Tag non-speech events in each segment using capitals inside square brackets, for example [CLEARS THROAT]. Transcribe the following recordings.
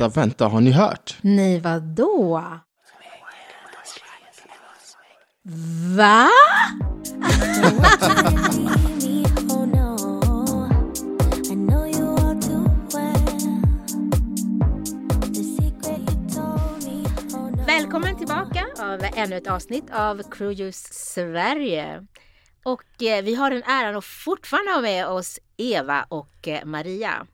vänta, vänta, har ni hört? Nej, vadå? Va? Välkommen tillbaka av ännu ett avsnitt av Cruise Sverige. Och eh, vi har den äran att fortfarande ha med oss Eva och eh, Maria.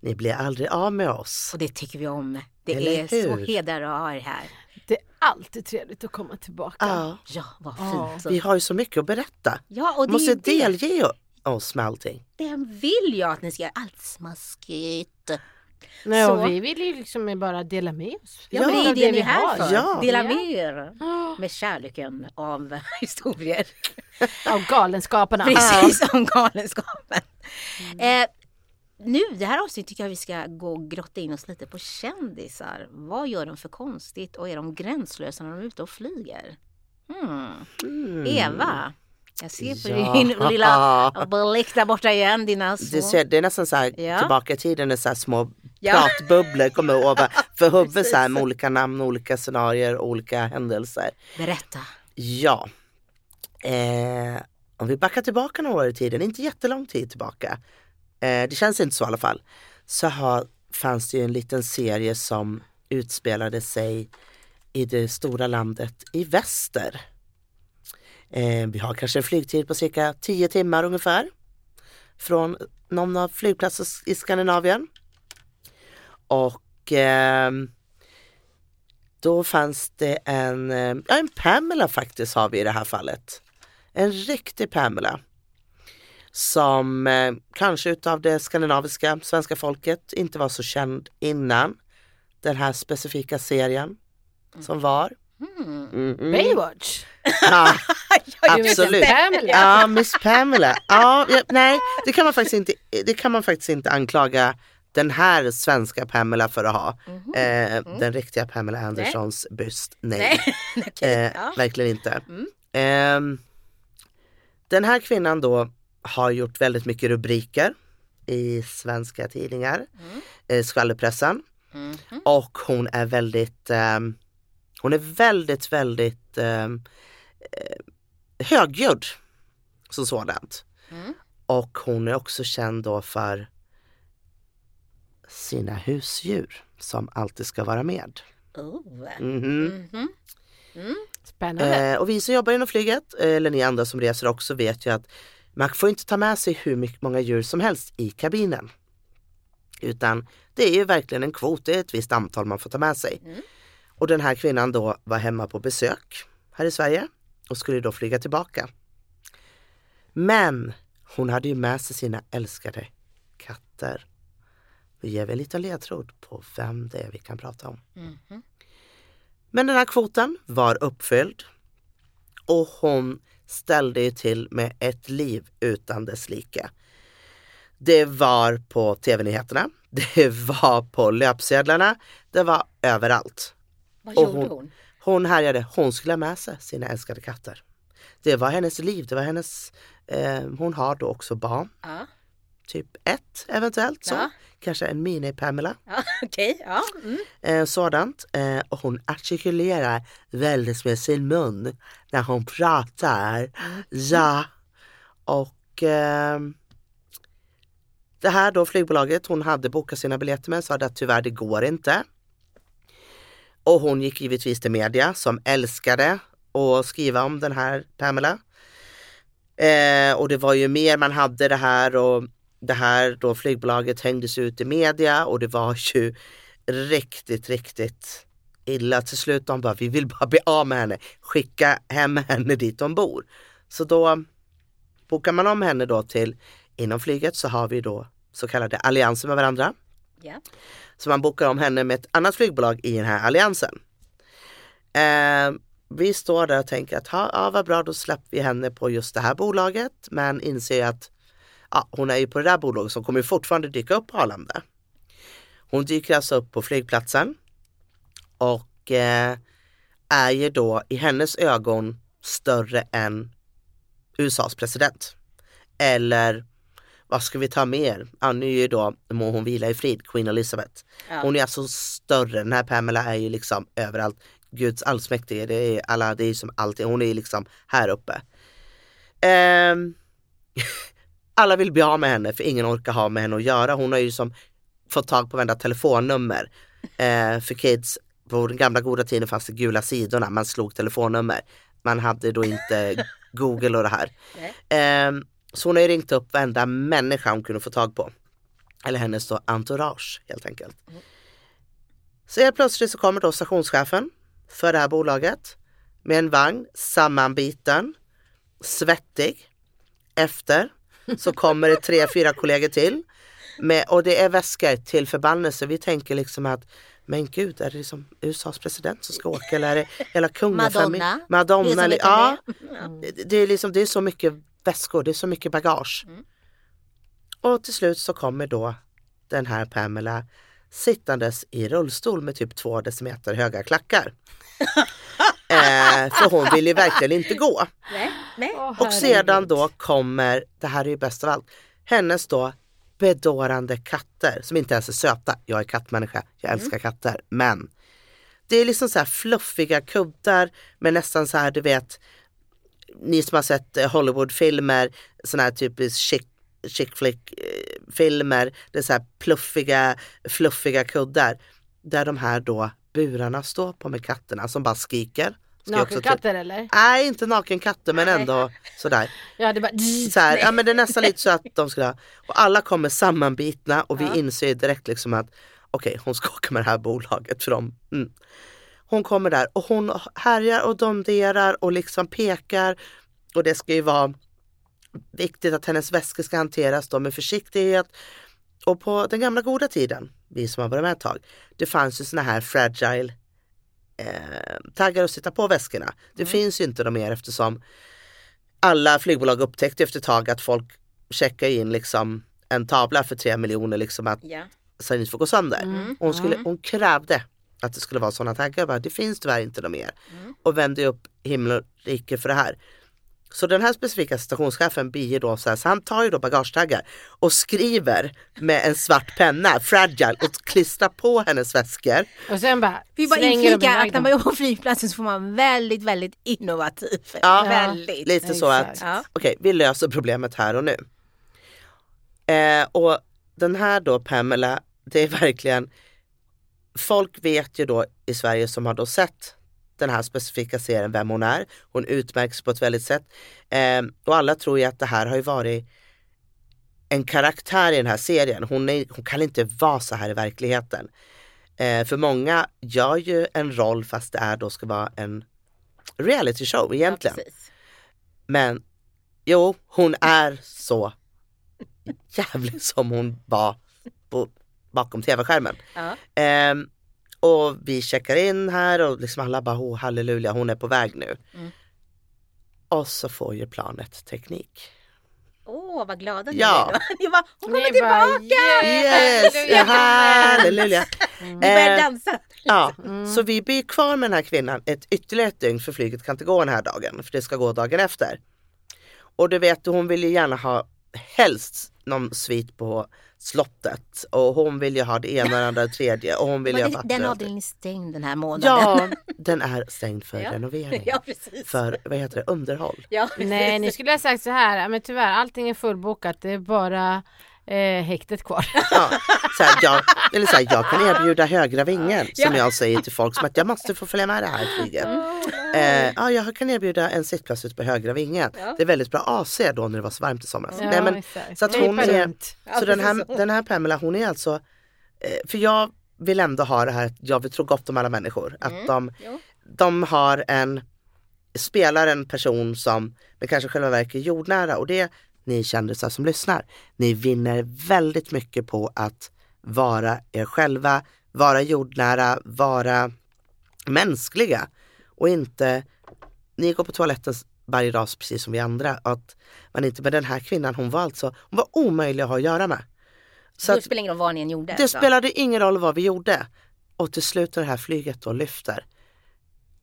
Ni blir aldrig av med oss. Och det tycker vi om. Det Eller är så hur? hedrar att ha er här. Det är alltid trevligt att komma tillbaka. Ja, Ja, vad Ja. fint. vi har ju så mycket att berätta. Ja, och det Måste är det. delge oss med allting. Det vill jag att ni ska göra. Allt smaskigt. Nej, Så. och vi vill ju liksom bara dela med oss. Ja, men det är av det ni vi är här har. för. Ja. Dela Ja. med er Ja. med kärleken av [LAUGHS] historier. Av galenskaparna. Precis, om galenskapen. Eh, nu, det här avsnittet tycker jag vi ska gå och grotta in oss lite på kändisar. Vad gör de för konstigt och är de gränslösa när de är ute och flyger? Hmm. Mm. Eva, jag ser på Ja. din [LAUGHS] lilla blick där borta igen. Dina små... ser, det är nästan så här Ja. tillbaka i tiden när så här små Ja. pratbubblor kommer över för [LAUGHS] huvudet så här med olika namn, olika scenarier, olika händelser. Berätta. Ja, eh, om vi backar tillbaka några år i tiden, inte jättelång tid tillbaka, eh, det känns inte så i alla fall, så har, fanns det ju en liten serie som utspelade sig i det stora landet i väster. Eh, vi har kanske en flygtid på cirka 10 timmar ungefär från någon av flygplatserna i Skandinavien. Och eh, då fanns det en, eh, ja en Pamela faktiskt har vi i det här fallet. En riktig Pamela. Som eh, kanske utav det skandinaviska svenska folket inte var så känd innan den här specifika serien som var. Hmm. Mhm. Baywatch. Ja, [LAUGHS] absolut. Ja, Miss Pamela. Ja, ja, nej, det kan man faktiskt inte, det kan man faktiskt inte anklaga den här svenska Pamela för att ha. Eh, Den riktiga Pamela Andersons byst. Nej, Nej, [LAUGHS] okej. eh, ja. verkligen inte. Mm. Ehm, den här kvinnan då har gjort väldigt mycket rubriker i svenska tidningar, Mm. eh, skvallerpressen. Mhm. Och hon är väldigt, ehm, hon är väldigt, väldigt eh, högljudd som sådant. Mm. Och hon är också känd då för sina husdjur som alltid ska vara med. Oh. Mhm. Mhm. Spännande. Eh, och vi som jobbar inom flyget, eh, eller ni andra som reser också, vet ju att man får inte ta med sig hur mycket, många djur som helst i kabinen. Utan det är ju verkligen en kvot, det är ett visst antal man får ta med sig. Mm. Och den här kvinnan då var hemma på besök här i Sverige och skulle då flyga tillbaka. Men hon hade ju med sig sina älskade katter. Vi ger vi en liten ledtråd på vem det är vi kan prata om. Mhm. Men den här kvoten var uppfylld och hon ställde ju till med ett liv utan dess like. Det var på tv-nyheterna, [LAUGHS] det var på löpsedlarna, det var överallt. Vad Och gjorde hon- hon? Hon härjade, hon skulle ha med sig sina älskade katter. Det var hennes liv, det var hennes, eh, hon har då också barn, Ja, typ ett eventuellt så. Ja. Kanske en mini-Pamela. ja [LAUGHS] okej. Ja. Mm. eh, sådant. Eh, och hon artikulerar väldigt med sin mun när hon pratar. Ja. Och ehm, det här då flygbolaget hon hade bokat sina biljetter med sa att tyvärr det går inte. Och hon gick givetvis till media som älskade att skriva om den här Pamela. Eh, och det var ju mer man hade det här och det här då flygbolaget hängdes ut i media och det var ju riktigt, riktigt illa. Till slut de bara, vi vill bara bli av med henne, skicka hem henne dit hon bor. Så då bokar man om henne då till, inom flyget så har vi då så kallade allianser med varandra. Ja. Så man bokar om henne med ett annat flygbolag i den här alliansen. Eh, vi står där och tänker att ha, ja, vad bra, då släpper vi henne på just det här bolaget. Men inser att ja, hon är ju på det där bolaget som kommer fortfarande dyka upp på Arlanda. Hon dyker alltså upp på flygplatsen och eh, är ju då i hennes ögon större än USAs president. Eller vad ska vi ta mer? Ja, nu är ju då, må hon vila i frid, Queen Elizabeth. Ja. Hon är alltså större, den här Pamela är ju liksom överallt. Guds allsmäktige, det är alla, det är som alltid, hon är liksom här uppe. Ehm, alla vill bli av med henne för ingen orkar ha med henne att göra. Hon har ju som fått tag på varenda telefonnummer. Eh, för kids, på den gamla goda tiden fanns det gula sidorna, man slog telefonnummer. Man hade då inte [LAUGHS] Google och det här. Ehm, så hon har ju ringt upp varenda människa hon kunde få tag på. Eller hennes då entourage helt enkelt. Så helt plötsligt så kommer då stationschefen för det här bolaget med en vagn sammanbiten, svettig. Efter så kommer det tre, fyra kollegor till. Med, och det är väskor till förbannelse. Vi tänker liksom att men gud, är det liksom USAs president som ska åka eller är det hela kungafamiljen? Madonna. Madonna. Det ja, det, det är liksom, det är så mycket väskor, det är så mycket bagage. Mm. Och till slut så kommer då den här Pamela sittandes i rullstol med typ två decimeter höga klackar. [LAUGHS] eh, för hon vill ju verkligen inte gå. Nej, nej. Åh, Och sedan då kommer, det här är ju bäst av allt, hennes då bedårande katter som inte ens är söta. Jag är kattmänniska, jag älskar katter. Men det är liksom så här fluffiga kuddar med nästan så här du vet, ni som har sett eh, Hollywoodfilmer, såna här typiskt chick, chick flick eh, filmer, det är så här pluffiga, fluffiga kuddar. Där de här då burarna står på med katterna som bara skriker. Nakenkatter eller? Nej inte nakenkatter men ändå sådär. Ja, det bara... Så här, ja men det är nästan lite så att de skulle ha, och alla kommer sammanbitna och vi Ja. inser direkt liksom att okej hon ska åka med det här bolaget för dem. Mm. Hon kommer där och hon härjar och domderar och liksom pekar och det ska ju vara viktigt att hennes väskor ska hanteras då med försiktighet. Och på den gamla goda tiden, vi som har varit med ett tag, det fanns ju såna här fragile eh, taggar att sätta på väskorna. Det finns ju inte de mer eftersom alla flygbolag upptäckte efter ett tag att folk checkar in liksom en tavla för tre miljoner liksom att det inte får gå sönder. Mm. Och hon, skulle, Mm. hon krävde att det skulle vara sådana taggar. Bara, det finns tyvärr inte de mer. Mm. Och vände upp himmel och rike för det här. Så den här specifika stationschefen blir ju då så här, så han tar ju då bagagetaggar och skriver med en svart penna, fragile, och klistrar på hennes väskor. Och sen bara Vi bara slänger de inflika att när man jobbar på flygplatsen så får man väldigt, väldigt innovativ. Ja. Väldigt. Lite så att. Ja. okej, vi löser problemet här och nu. Eh, och den här då Pamela, det är verkligen, folk vet ju då i Sverige som har då sett den här specifika serien vem hon är. Hon utmärks på ett väldigt sätt. Eh, och alla tror ju att det här har ju varit en karaktär i den här serien. Hon, är, hon kan inte vara så här i verkligheten. Eh, för många gör ju en roll fast det är då ska vara en reality show egentligen. Ja. Men jo, hon är så jävlig som hon var på, bakom tv-skärmen. Ja. Ehm, och vi checkar in här och liksom alla bara oh, halleluja hon är på väg nu. Mm. Och så får ju planet teknik. Åh, vad glada ni Ja. blev. [LAUGHS] Ni bara, hon kommer Ni bara, tillbaka! Yes, halleluja. halleluja. Vi börjar Eh, dansa. Ja, Mm. så vi blir kvar med den här kvinnan ett ytterligare ett dygn för flyget kan inte gå den här dagen för det ska gå dagen efter. Och du vet hon vill ju gärna ha helst någon svit på slottet och hon vill ju ha det ena det andra det tredje och hon vill ju ha vatten den avdelningen är stängd den här månaden. Ja, [LAUGHS] den är stängd för Ja. renovering. [LAUGHS] ja precis. För vad heter det, underhåll. Ja, precis. Nej, ni skulle ha sagt så här, men tyvärr allting är fullbokat, det är bara eh, häktet kvar. [LAUGHS] Ja, så här, jag, eller så här, jag kan erbjuda högra vingen som jag säger till folk som att jag måste få följa med det här flyget. Eh, ja, jag kan erbjuda en sittplats ute på högra vingen. Det är väldigt bra AC då när det var så varmt i somras. Nej, men, så att hon är- så den här, den här Pamela hon är alltså, eh, för jag vill ändå ha det här, jag vill tro gott om alla människor. Att Mm. de, de har en, spelar en person som men kanske själva verket är jordnära och det ni kändisar som lyssnar. Ni vinner väldigt mycket på att vara er själva, vara jordnära, vara mänskliga och inte, ni går på toaletten varje dag precis som vi andra. Att man inte, men den här kvinnan hon var alltså, hon var omöjlig att ha att göra med. Så det spelar ingen roll vad ni än gjorde. det alltså. spelade ingen roll vad vi gjorde. Och till slut när det här flyget då lyfter.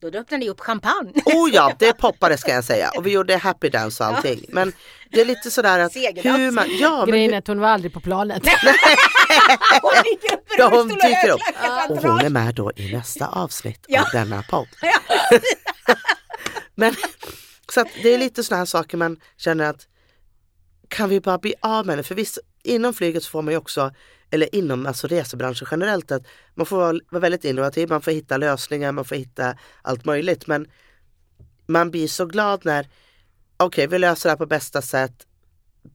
Då öppnade ni upp champagne. [LAUGHS] Oh ja, det [LAUGHS] poppade ska jag säga. Och vi gjorde happy dance och allting. Men det är lite sådär att Segerdans. hur man, ja, men Grejen är att hon var aldrig på planet. [LAUGHS] Hon dyker upp Ja, hon dyker upp. och hon är med då i nästa avsnitt Ja. av denna podd. Men så att det är lite sådana här saker man känner att kan vi bara bli av med det? För visst, inom flyget så får man ju också, eller inom alltså resebranschen generellt, att man får vara, vara väldigt innovativ, man får hitta lösningar, man får hitta allt möjligt. Men man blir så glad när, okej vi löser det här på bästa sätt,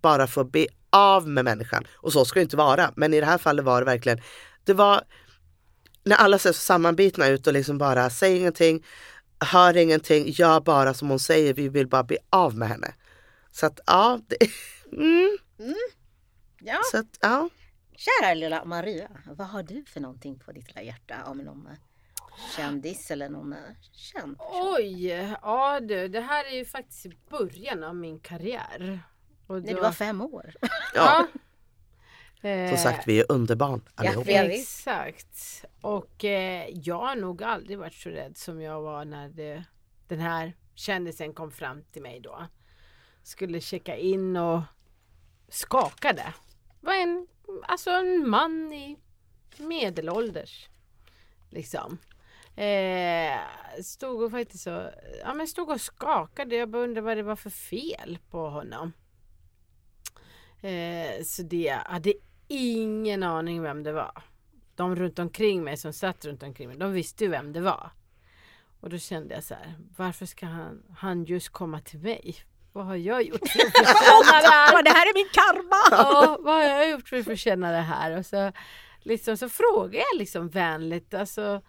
bara för att bli av med människan. Och så ska det inte vara, men i det här fallet var det verkligen, det var när alla ser så sammanbitna ut och liksom bara säger ingenting, hör ingenting, gör bara som hon säger, vi vill bara bli av med henne. Så att ja, det, [LAUGHS] mm, Ja, så att, ja. Kära lilla Maria, vad har du för någonting på ditt lilla hjärta om någon eh, kändis eller någon eh, känd person? Oj, ja du, det här är ju faktiskt början av min karriär. Och När då- du var fem år. [LAUGHS] ja. Eh, Som sagt, vi är underbarn allihop. vi- Ja. Exakt. Och eh, jag har nog aldrig varit så rädd som jag var när det, den här kändisen kom fram till mig då. Skulle checka in och skakade. Var en, alltså en man i medelålders. Liksom. Eh, stod och faktiskt så, ja men stod och skakade. Jag bara undrade vad det var för fel på honom. Eh, så det, jag hade ingen aning vem det var. De runt omkring mig som satt runt omkring mig, de visste ju vem det var. Och då kände jag så här, varför ska han, han just komma till mig? Vad har jag gjort för [LAUGHS] att förtjäna det här? Det här är min karma! Ja, vad har jag gjort för att förtjäna det här? Och så, liksom, så frågade jag liksom vänligt, alltså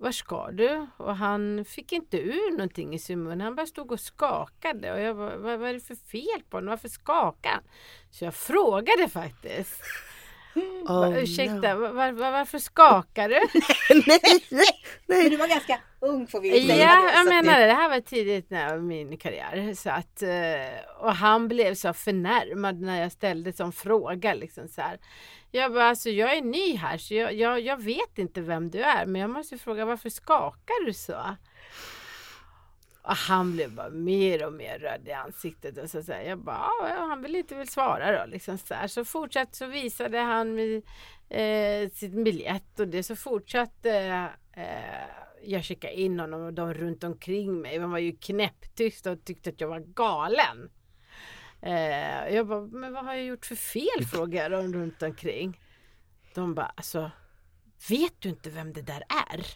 var ska du? Och han fick inte ur någonting i sin mun. Han bara stod och skakade. Och jag bara, vad, vad är det för fel på honom? Varför skakar han? Så jag frågade faktiskt. Oh, Va- Ursäkta, no. var, var, varför skakar du? [LAUGHS] nej, nej, Men nej. du var ganska ung får vi ju säga. Ja, då, jag menar det- det. Det här var tidigt i min karriär. Så att, eh, och han blev så förnärmad när jag ställde som fråga. Liksom så här. Jag bara, alltså jag är ny här så jag, jag, jag vet inte vem du är. Men jag måste fråga varför skakar du så? Och han blev bara mer och mer röd i ansiktet. Och så, så här, jag bara, ja, han vill inte vill svara då. Liksom så, här. så fortsatt så visade han mig eh, sin biljett och det så fortsatte eh, jag checka in honom och de runt omkring mig. De var ju knäpptysta och tyckte att jag var galen. Eh, jag bara, men vad har jag gjort för fel? frågade de runt omkring. De bara, alltså vet du inte vem det där är?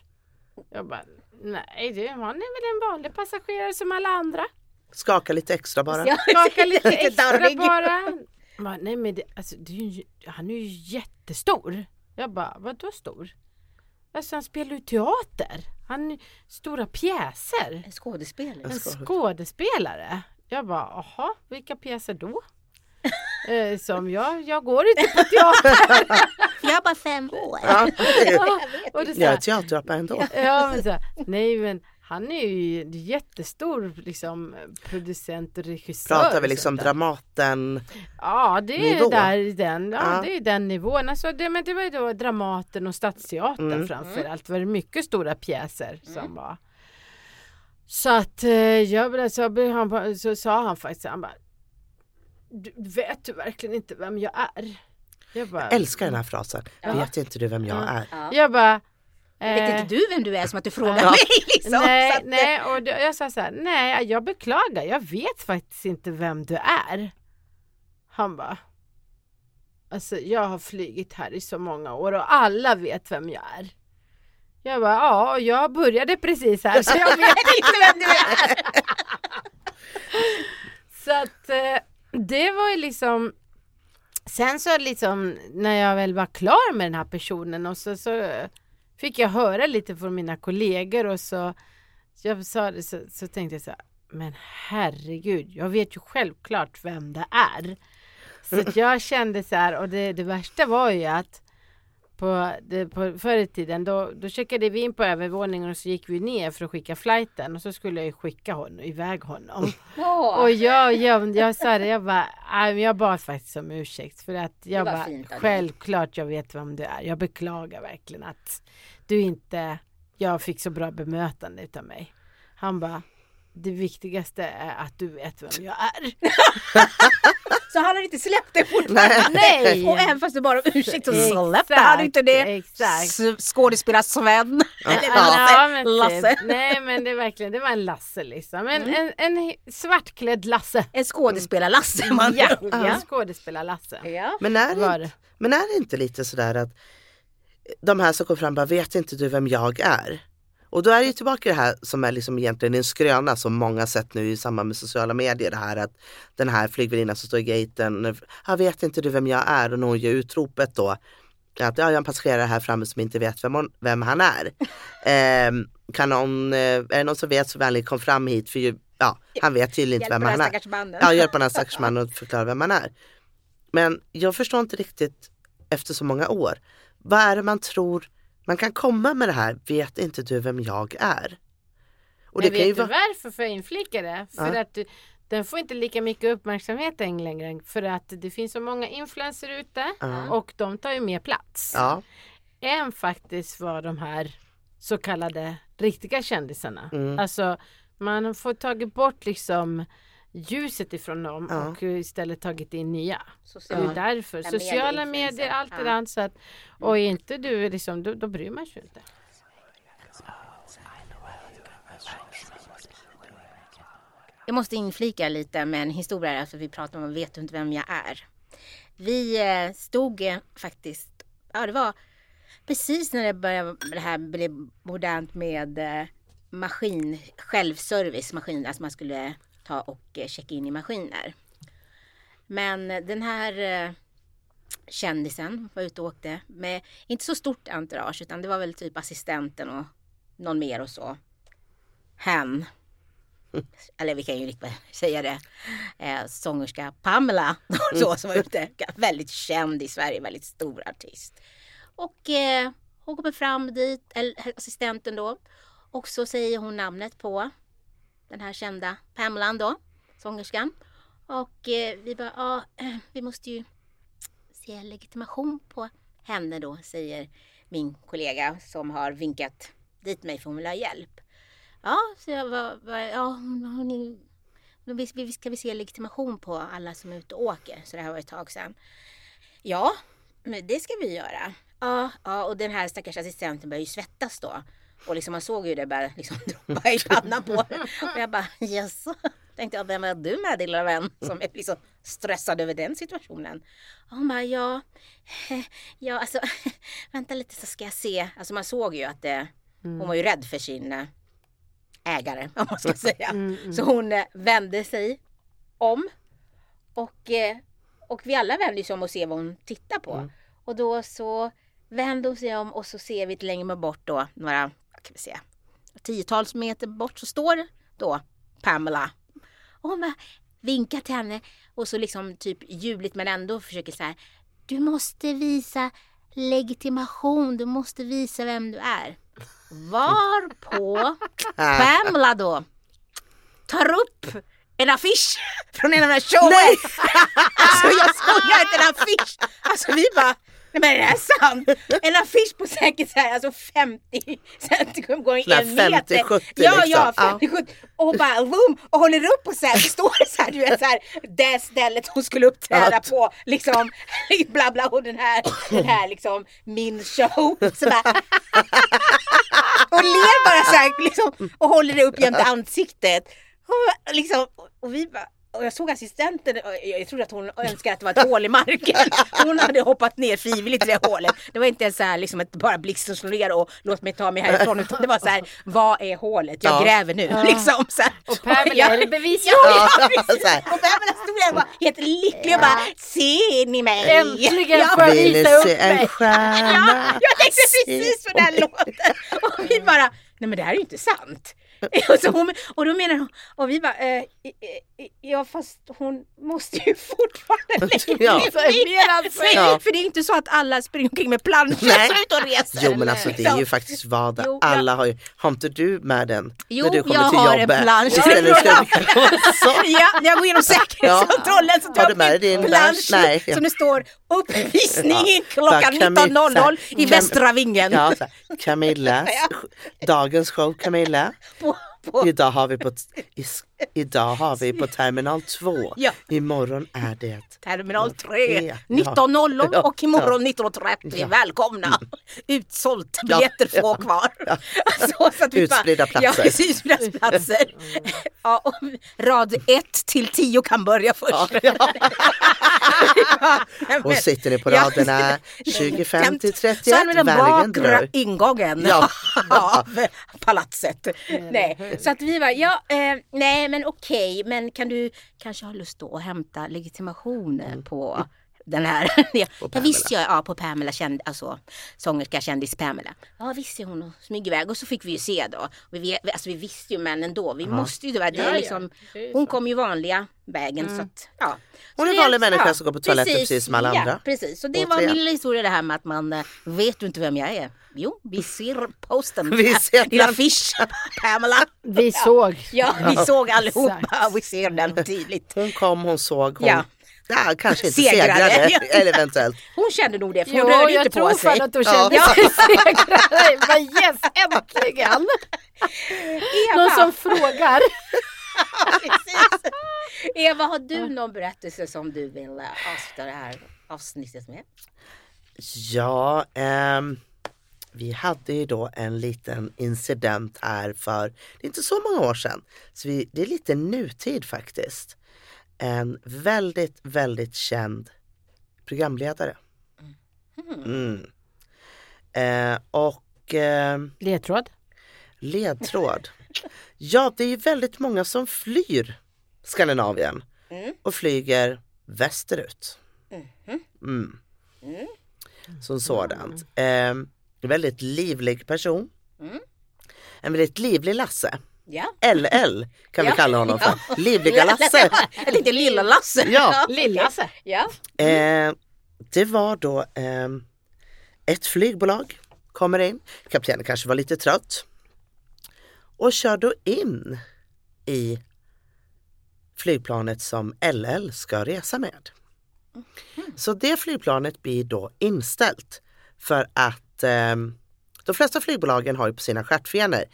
Jag bara, nej det, han är väl en vanlig passagerare som alla andra. Skaka lite extra bara. [LAUGHS] Skaka lite extra bara. bara. Nej men det, alltså, det är ju, han är ju jättestor. Jag bara, vadå stor? Alltså han spelar ju teater. Han är stora pjäser. En skådespelare. En skådespelare. skådespelare. Jag bara, aha, vilka pjäser då? [LAUGHS] eh, som jag, jag går inte på teater. [LAUGHS] Jag bara fem år. Ja, [LAUGHS] Ja, och det är så jag är teaterapa ändå. Ja men så här, nej men han är ju en jättestor liksom producent och regissör. Pratar vi liksom. Dramaten? Ja det är nivå? där i den, ja, Ja. det är den nivån. Alltså det, men det var ju då Dramaten och Stadsteatern Mm. framför allt. var det mycket stora pjäser som var. Så att eh, jag blev, så, han, så sa han faktiskt, han bara "Du- Vet du verkligen inte vem jag är? Jag bara, Älskar den här frasen. Ja. Vet inte du vem jag Ja. är? Ja. jag bara Vet eh, inte du vem du är som att du frågar Ja. mig liksom? Nej, Så att, nej, och då, jag sa så här, nej, jag beklagar, jag vet faktiskt inte vem du är. Han bara, alltså jag har flygit här i så många år och alla vet vem jag är. Jag bara, ja, och jag började precis här så jag vet [LAUGHS] inte vem du är. [LAUGHS] så att eh, det var ju liksom Sen så liksom när jag väl var klar med den här personen och så, så fick jag höra lite från mina kollegor och så, så jag sa det så, så tänkte jag så här, men herregud, jag vet ju självklart vem det är. Så att jag kände så här och det, det värsta var ju att på, det, på förr i tiden då, då checkade vi in på övervåningen och så gick vi ner för att skicka flighten och så skulle jag skicka honom, iväg honom. [LAUGHS] Åh, Och jag, jag, jag sa det, jag bara, jag bad faktiskt om ursäkt för att jag bara, fint självklart jag vet vem du är. Jag beklagar verkligen att du inte, jag fick så bra bemötande utav mig. Han bara, det viktigaste är att du vet vem jag är. [LAUGHS] [LAUGHS] Så han har inte släppt det fortfarande? Nej. Och även fast du bara ursäkt så släppte han inte det. exakt. Skådespelar-Sven. Eller Ja, Lasse. Lasse. typ. Nej men det är verkligen, det var en Lasse liksom. En, Mm. en, en svartklädd Lasse. En skådespelar-Lasse. man- Ja, Ja. en skådespelar-Lasse. ja. Men är, det, det. men är det inte lite sådär att de här som kommer fram bara, vet inte du vem jag är? Och då är det tillbaka det här som är liksom egentligen en skröna som många sett nu i samband med sociala medier. Det här att den här flygvärdinnan som står i gaten, jag vet inte du vem jag är? Och när hon gör utropet då, att ja, jag har en passagerare här framme som inte vet vem, hon, vem han är. [LAUGHS] Ehm, kan någon, eh, är det någon som vet så vänligt kom fram hit för ju, ja, han vet tydligen inte Hjälp [LAUGHS] vem han är. Ja, hjälpa den här stackars mannen att förklara vem man är. Men jag förstår inte riktigt efter så många år. Vad är det man tror man kan komma med det här, vet inte du vem jag är? Och Men det vet du vara... varför får jag inflika det? För Ja. att du, den får inte lika mycket uppmärksamhet än längre för att det finns så många influenser ute Ja. och de tar ju mer plats. Ja, Än faktiskt vad de här så kallade riktiga kändisarna. Mm. Alltså man får tagit bort liksom ljuset ifrån dem Ja. och istället tagit in nya. Så det Social. är därför. Ja, Sociala medieinfluencer. medier, allt det Ja. där. Så att, och är inte du liksom, då, då bryr man sig inte. Jag måste inflika lite med en historia eftersom vi pratar om vet du inte vem jag är. Vi eh, stod eh, faktiskt, ja det var precis när det började, det här blev modernt med eh, maskin, självservice, maskin, alltså man skulle ta och eh, checka in i maskiner. Men eh, den här eh, kändisen var ute och åkte med inte så stort entourage utan det var väl typ assistenten och någon mer och så. Hen [LAUGHS] eller vi kan ju lika säga det, eh, sångerska Pamela [LAUGHS] så, som var ute, väldigt känd i Sverige, väldigt stor artist. Och eh, hon kommer fram dit, eller assistenten då, och så säger hon namnet på den här kända Pamela då, sångerskan. Och eh, vi bara, ja, [CLEARS THROAT] vi måste ju se legitimation på henne då, säger min kollega som har vinkat dit mig för hon vill ha hjälp. Ja, så jag var, var ja, hon, hon, vi- ska vi se legitimation på alla som är ute och åker. Så det här var ett tag sedan. Ja, men det ska vi göra. Ja, ja och den här stackars assistenten börjar ju svettas då. Och liksom man såg ju det bara liksom [LAUGHS] droppa i pannan på. Och jag bara, jaså? Tänkte jag, vem är du med lilla vän? Som är liksom stressad över den situationen. Och hon bara, ja, [LAUGHS] ja alltså, [LAUGHS] vänta lite så ska jag se. Alltså man såg ju att det, hon var ju rädd för sin eh, ägare, om man ska säga. Mm, mm. Så hon eh, vände sig om. Och, eh, och vi alla vänder oss om och ser vad hon tittar på. Mm. Och då så vänder hon sig om och så ser vi lite längre bort då, några, kan vi säga, tiotals meter bort så står då Pamela. Och hon vinkar till henne och så liksom typ ljudligt men ändå försöker så här. Du måste visa legitimation, du måste visa vem du är. Varpå [LAUGHS] Pamela då tar upp en affisch från en av de här showen. Nej! [LAUGHS] Alltså jag skojar inte, en affisch. Alltså vi bara, nej men är det här sant? En affisch på säkert så här, alltså 50 centimeter gånger en meter. 50-70 Ja, ja, liksom. 50 70 Och bara boom, och håller upp och så här, står det så här, du vet så här, det stället hon skulle uppträda Ja. på, liksom, [LAUGHS] bla bla och den här, den här liksom, min show. Så bara, [LAUGHS] och ler bara så här, liksom, och håller det upp jämte ansiktet. Och, liksom, och vi bara, och jag såg assistenten, jag trodde att hon önskade att det var ett hål i marken. [LAUGHS] Hon hade hoppat ner frivilligt i det hålet. Det var inte så här liksom ett bara blixt och slå ner och låt mig ta mig härifrån. Utan det var så här, vad är hålet? Jag Ja. gräver nu. [LAUGHS] Liksom, så här. Och Pamela, är det bevis? Ja, ja, Ja, precis. [LAUGHS] så här. Och Pamela stod där och var helt lycklig och bara, ser ni mig? Äntligen Ja. får jag visa upp mig. Ja, jag tänkte precis på den låten. Och vi bara, nej men det här är ju inte sant. Och, så hon, och då menar hon, och vi bara, eh, ja fast hon måste ju [LAUGHS] fortfarande Ja. legitimera sig. Ja. För det är inte så att alla springer omkring med planscher ut och reser. Jo men alltså det är ju faktiskt vardag. Jo, Alla har ju, har inte du med den Jo, när du kommer jag till har en jobbet? plansch. Du så. [LAUGHS] Ja, när jag går igenom säkerhetskontrollen så tar jag med upp min plansch? plansch Nej, ja. som det står uppvisning Ja. klockan Bara Camilla, 19.00 i Västra Vingen. Ja, Camilla, [LAUGHS] Ja. dagens show Camilla. På, på... Idag har vi på, i, idag har vi på [LAUGHS] terminal 2. Ja. Imorgon är det Terminal 3, Ja. 19.00 och imorgon 19.30. Ja. Välkomna! Utsålt, Ja. biljetter få kvar. [LAUGHS] Alltså, så att vi bara- Utspridda platser. Ja, [LAUGHS] utspridda platser. Ja, och rad 1 till 10 kan börja först. Och sitter ni på Ja. raderna 25 till 31, Så använder den vägen bakre ingången Ja. av palatset. Nej. Så att vi var, ja, eh, nej men okej, men kan du kanske ha lust då att hämta legitimation eh, på den här, ja, ja Mm. Visst jag, ja på Pamela, känd, alltså sångerska kändis Pamela. Ja visst är hon och smyger iväg och så fick vi ju se då. Vi, vet- alltså, vi visste ju men ändå, vi måste ju, det, det Ja, är ja, liksom, hon kom ju vanliga vägen så att ja. Hon Så är en vanlig människa som går på toaletten precis som alla ja, andra. precis, så det var Återigen. min lilla historia det här med att man eh, vet du inte vem jag är? Jo, vi ser posten. Vi ser Din den. affisch, Pamela. Vi såg. Ja, vi såg allihopa vi ser den tydligt. Hon kom, hon såg, hon Ja. Ja. kanske inte Segrade. segrade. [LAUGHS] Ja. Eller eventuellt. Hon kände nog det för hon Jo, rörde jag inte på tror sig. fan att hon Ja. kände sig segrare. Men yes, äntligen! [LAUGHS] Någon Eva, som frågar. [LAUGHS] precis. Eva, har du någon berättelse som du vill eh, avsluta det här avsnittet med? Ja, ehm, vi hade ju då en liten incident här för det är inte så många år sedan. Så vi, det är lite nutid faktiskt. En väldigt, väldigt känd programledare. Mm. Eh, och eh, Ledtråd. ledtråd. Ja, det är ju väldigt många som flyr Skandinavien Mm. och flyger västerut. Mm. Som sådant. Eh, väldigt livlig person. Mm. En väldigt livlig Lasse. Ja. LL kan Ja. vi kalla honom Ja. för. Livliga Lasse. Eller inte lilla Lasse. Ja. Lill-Lasse. Ja. Eh, det var då eh, ett flygbolag kommer in. Kaptenen kanske var lite trött. Och kör då in i flygplanet som LL ska resa med. Så det flygplanet blir då inställt för att eh, de flesta flygbolagen har ju på sina stjärtfenor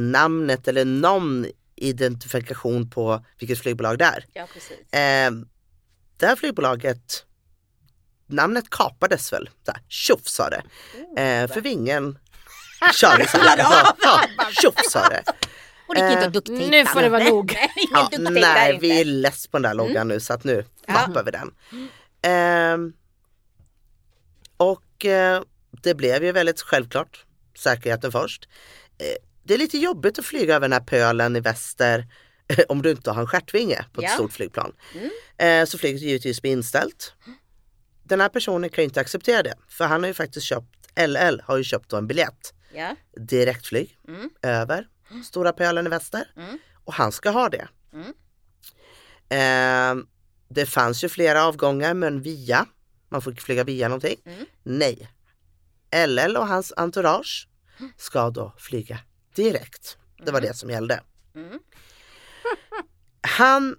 namnet eller någon identifikation på vilket flygbolag det är. ja, precis. Eh, det här flygbolaget, namnet kapades väl, här, tjoff sa det. Eh, för vingen körde så här. [LAUGHS] Ja, tjoff sa det. Och det gick inte eh, att dukttejpa. nu får det vara nog. [LAUGHS] Ja, där nej, inte. vi är less på den där loggan nu så att nu tappar vi den. Ehm, och eh, det blev ju väldigt självklart säkerheten först. Eh, det är lite jobbigt att flyga över den här pölen i väster om du inte har en stjärtvinge på ett Ja. stort flygplan. Mm. Eh, så flyget givetvis blir inställt. Den här personen kan ju inte acceptera det för han har ju faktiskt köpt, LL har ju köpt då en biljett Ja. direktflyg Mm. över Stora pölen i väster Mm. och han ska ha det. Mm. Eh, det fanns ju flera avgångar men via, man får flyga via någonting. Mm. Nej. LL och hans entourage ska då flyga direkt. Det var det som gällde. Mm. [LAUGHS] Han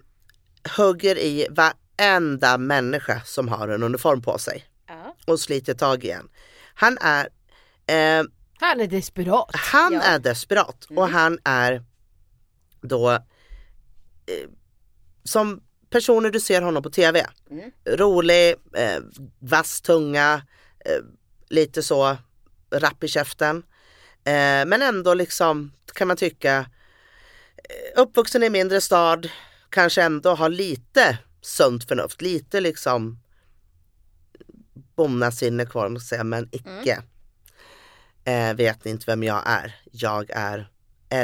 hugger i varenda människa som har en uniform på sig Ja. och sliter tag igen. Han är eh, Han är desperat. han Ja. är desperat och han är då eh, som personer du ser honom på tv. Mm. Rolig, eh, vass tunga, eh, lite så rapp i käften. Eh, men ändå liksom kan man tycka eh, uppvuxen i en mindre stad, kanske ändå har lite sunt förnuft, lite liksom bonnasinne kvar, måste säga, men icke. Eh, vet ni inte vem jag är? Jag är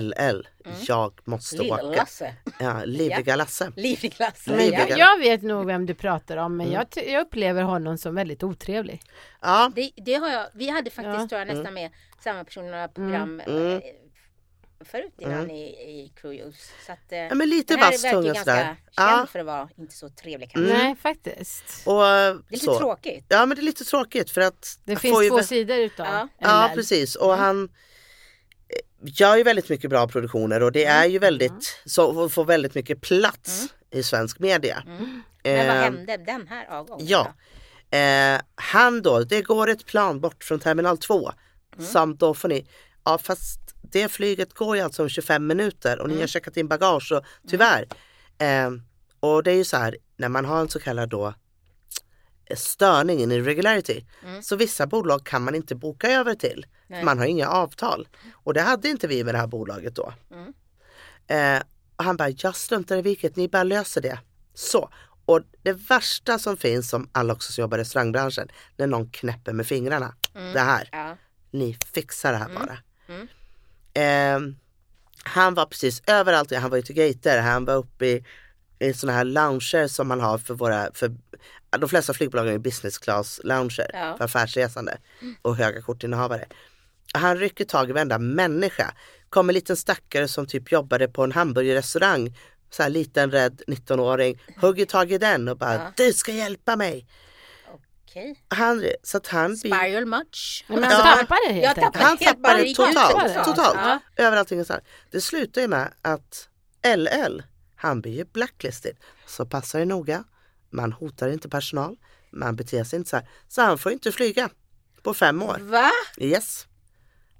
LL. Jag måste åka. Lill-Lasse. Ja, livliga Lasse. Livlig Lasse. Men Livliga. jag, jag vet nog vem du pratar om men Mm. jag, jag upplever honom som väldigt otrevlig. Ja, Det, det har jag, vi hade faktiskt Ja. tror jag nästan med samma person i några program Mm. eh, förut innan i, i Cruise. Så att, eh, ja men lite vass ju tunga ganska sådär. Ja, för att vara inte så trevlig kanske. Mm. Nej faktiskt. och Det är lite så. tråkigt. Ja men det är lite tråkigt för att Det finns ju två vä- sidor utav Ja. Ja precis och han eh, gör ju väldigt mycket bra produktioner och det är ju väldigt, så får väldigt mycket plats i svensk media. Mm. Men vad Eh, hände den här avgången? Ja. Eh, han då, det går ett plan bort från terminal 2 Mm. samt då får ni, ja fast det flyget går ju alltså om 25 minuter och ni har checkat in bagage och tyvärr. Eh, och det är ju så här när man har en så kallad då störning, en irregularity. Så vissa bolag kan man inte boka över till. Man har inga avtal. Och det hade inte vi med det här bolaget då. Mm. Eh, och han bara, jag struntar i vilket, ni bara löser det. Så. Och det värsta som finns som alla också som jobbar i restaurangbranschen, när någon knäpper med fingrarna. Det här, Ja. ni fixar det här bara. Mm. Eh, han var precis överallt, han var ute i gater, han var uppe i, i sådana här lounger som man har för våra, för de flesta flygbolag är business class lounger Ja. för affärsresande och höga kortinnehavare. Han rycker tag i varenda människa. Kom en liten stackare som typ jobbade på en hamburgerrestaurang. Så här liten rädd 19-åring. Hugger tag i den och bara Ja. du ska hjälpa mig. Okej. Han, så att han blir Spiral much. Men Ja. han tappade det helt tappade Han tappade gick totalt, totalt. Ja. Överallt ingenstans. Det slutar ju med att LL, han blir ju blacklisted. Så passa er noga. Man hotar inte personal. Man beter sig inte så här. Så han får inte flyga på fem år. Va? Yes.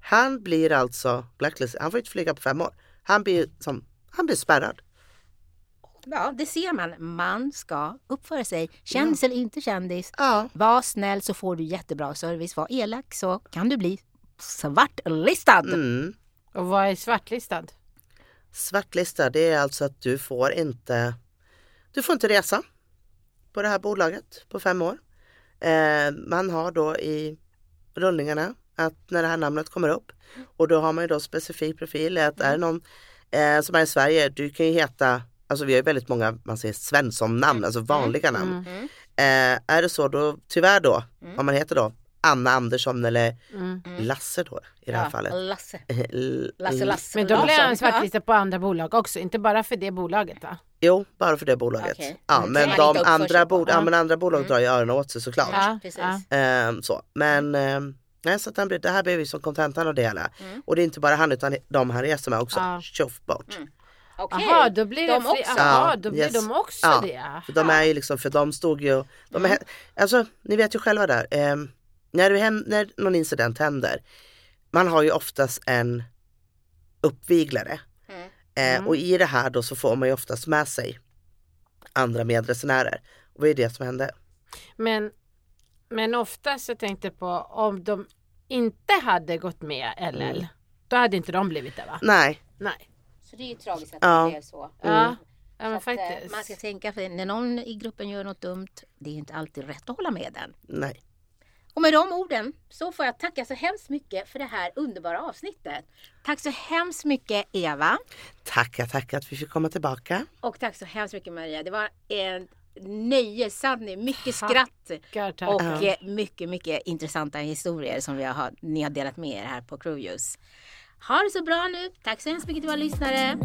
Han blir alltså blacklisted. Han får inte flyga på fem år. Han blir, som, han blir spärrad. Ja, det ser man. Man ska uppföra sig. Kändis eller inte kändis. Ja. Var snäll så får du jättebra service. Var elak så kan du bli svartlistad. Mm. Och vad är svartlistad? Svartlistad det är alltså att du får inte Du får inte resa på det här bolaget på fem år. Eh, man har då i rullningarna att när det här namnet kommer upp och då har man ju då specifik profil att är det någon eh, som är i Sverige, du kan ju heta Alltså vi har ju väldigt många, man säger Svensson-namn, alltså vanliga namn. Mm. Eh, är det så då, tyvärr då, om man heter då Anna Andersson eller Mm. Lasse då i det här Ja, fallet. Lasse. [LAUGHS] Lasse, Lasse. Men då blir han svartlistad på andra bolag också, inte bara för det bolaget va? Jo, bara för det bolaget. Okej. Ja, Mm. men de andra, bod- ja, men andra bolag drar ju öronen åt sig såklart. Ja, precis. ja. Ehm, så. Men ehm, nej, så att han blir, det här blir ju som kontentan av det hela. Mm. Och det är inte bara han utan de han reser med också. Ja. Tjoff bort. Mm. Okej. Jaha, då blir det De också? Jaha, Ja, då blir yes. de också Ja, det. För de är ju liksom, för de stod ju, de Mm. är, alltså ni vet ju själva där. ehm, när, det händer, när någon incident händer, man har ju oftast en uppviglare. Mm. Eh, Mm. Och i det här då så får man ju oftast med sig andra medresenärer. Och vad är det som hände? Men, men oftast jag tänkte på om de inte hade gått med LL, Mm. då hade inte de blivit det va? Nej, Nej. Så det är ju tragiskt att Ja. det blev så. Ja, ja Så men att, eh, faktiskt. Man ska tänka för när någon i gruppen gör något dumt, det är inte alltid rätt att hålla med den. nej. Och med de orden så får jag tacka så hemskt mycket för det här underbara avsnittet. Tack så hemskt mycket Eva Tackar, tackar att vi fick komma tillbaka. och tack så hemskt mycket Maria. Det var en nöje, Sanni, mycket Tack. skratt Tackar, tack. och Ja. eh, mycket, mycket intressanta historier som vi har, ni har delat med er här på Crewviews. Ha det så bra nu. Tack så hemskt mycket till våra lyssnare.